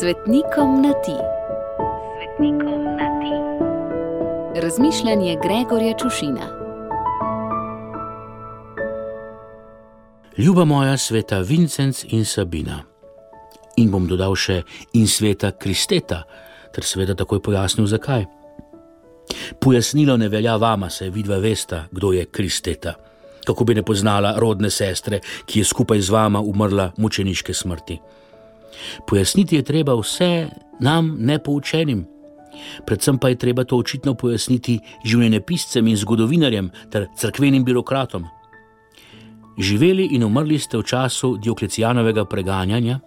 Svetnikom na ti. Svetnikom na ti. Razmišljanje Gregorja Čušina. Ljuba moja sveta Vincenc in Sabina. In bom dodal še in sveta Kristeta, ter seveda takoj pojasnil, zakaj. Pojasnilo ne velja vama, saj vidva vesta, kdo je Kristeta. Kako bi ne poznala rodne sestre, ki je skupaj z vama umrla mučeniške smrti. Pojasniti je treba vse nam nepoučenim. Predvsem pa je treba to očitno pojasniti življenjepiscem in zgodovinarjem ter crkvenim birokratom. Živeli in umrli ste v času Dioklecijanovega preganjanja,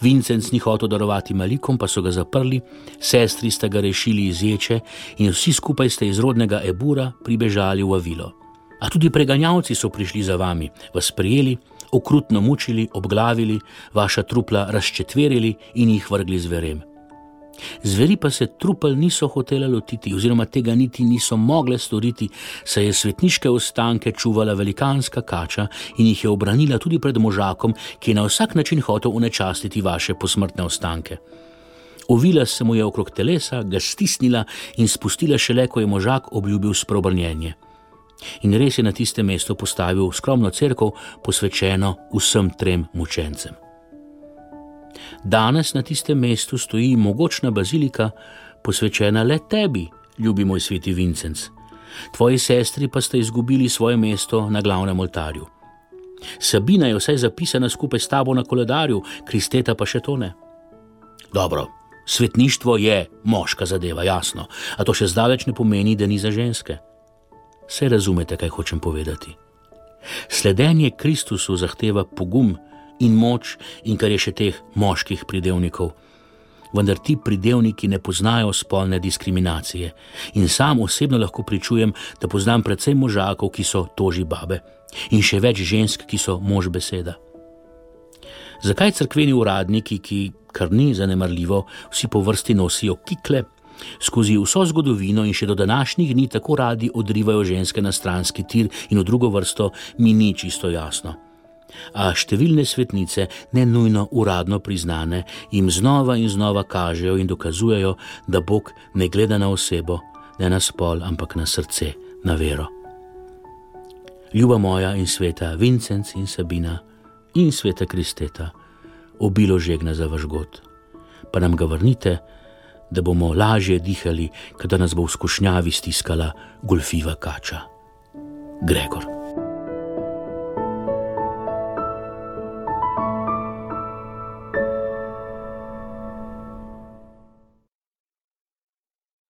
Vincenc ni hotel darovati malikom, pa so ga zaprli, sestri sta ga rešili iz ječe in vsi skupaj ste iz rodnega Ebura pribežali v Avilo. A tudi preganjavci so prišli za vami, vas prijeli, okrutno mučili, obglavili, vaša trupla razčetverili in jih vrgli zverem. Zveri pa se trupel niso hotele lotiti, oziroma tega niti niso mogle storiti, saj je svetniške ostanke čuvala velikanska kača in jih je obranila tudi pred možakom, ki je na vsak način hotel unečastiti vaše posmrtne ostanke. Ovila se mu je okrog telesa, ga stisnila in spustila šele, ko je možak obljubil sprobrnjenje. In res je na tistem mestu postavil skromno crkvo, posvečeno vsem trem mučencem. Danes na tistem mestu stoji mogočna bazilika, posvečena le tebi, ljubi moj sveti Vincenc. Tvoji sestri pa sta izgubili svoje mesto na glavnem oltarju. Sabina je vsaj zapisana skupaj s tabo na koledarju, Kristeta pa še to ne. Dobro, svetništvo je moška zadeva, jasno, a to še zdaleč ne pomeni, da ni za ženske. Vse razumete, kaj hočem povedati. Sledenje Kristusu zahteva pogum in moč, in kar je še teh moških pridevnikov. Vendar ti pridevniki ne poznajo spolne diskriminacije. In sam osebno lahko pričujem, da poznam predvsem možakov, ki so toži babe, in še več žensk, ki so mož beseda. Zakaj crkveni uradniki, ki kar ni zanemarljivo, vsi po vrsti nosijo kikle, skozi vso zgodovino in še do današnjih dni tako radi odrivajo ženske na stranski tir in v drugo vrsto, mi ni čisto jasno. A številne svetnice, ne nujno uradno priznane, jim znova in znova kažejo in dokazujejo, da Bog ne gleda na osebo, ne na spol, ampak na srce, na vero. Ljuba moja in sveta, Vincenc in Sabina in sveta Kristeta, obilo žegna za vaš god. Pa nam ga vrnite, da bomo lažje dihali, kadar nas bo v skušnjavi stiskala golfiva kača. Gregor.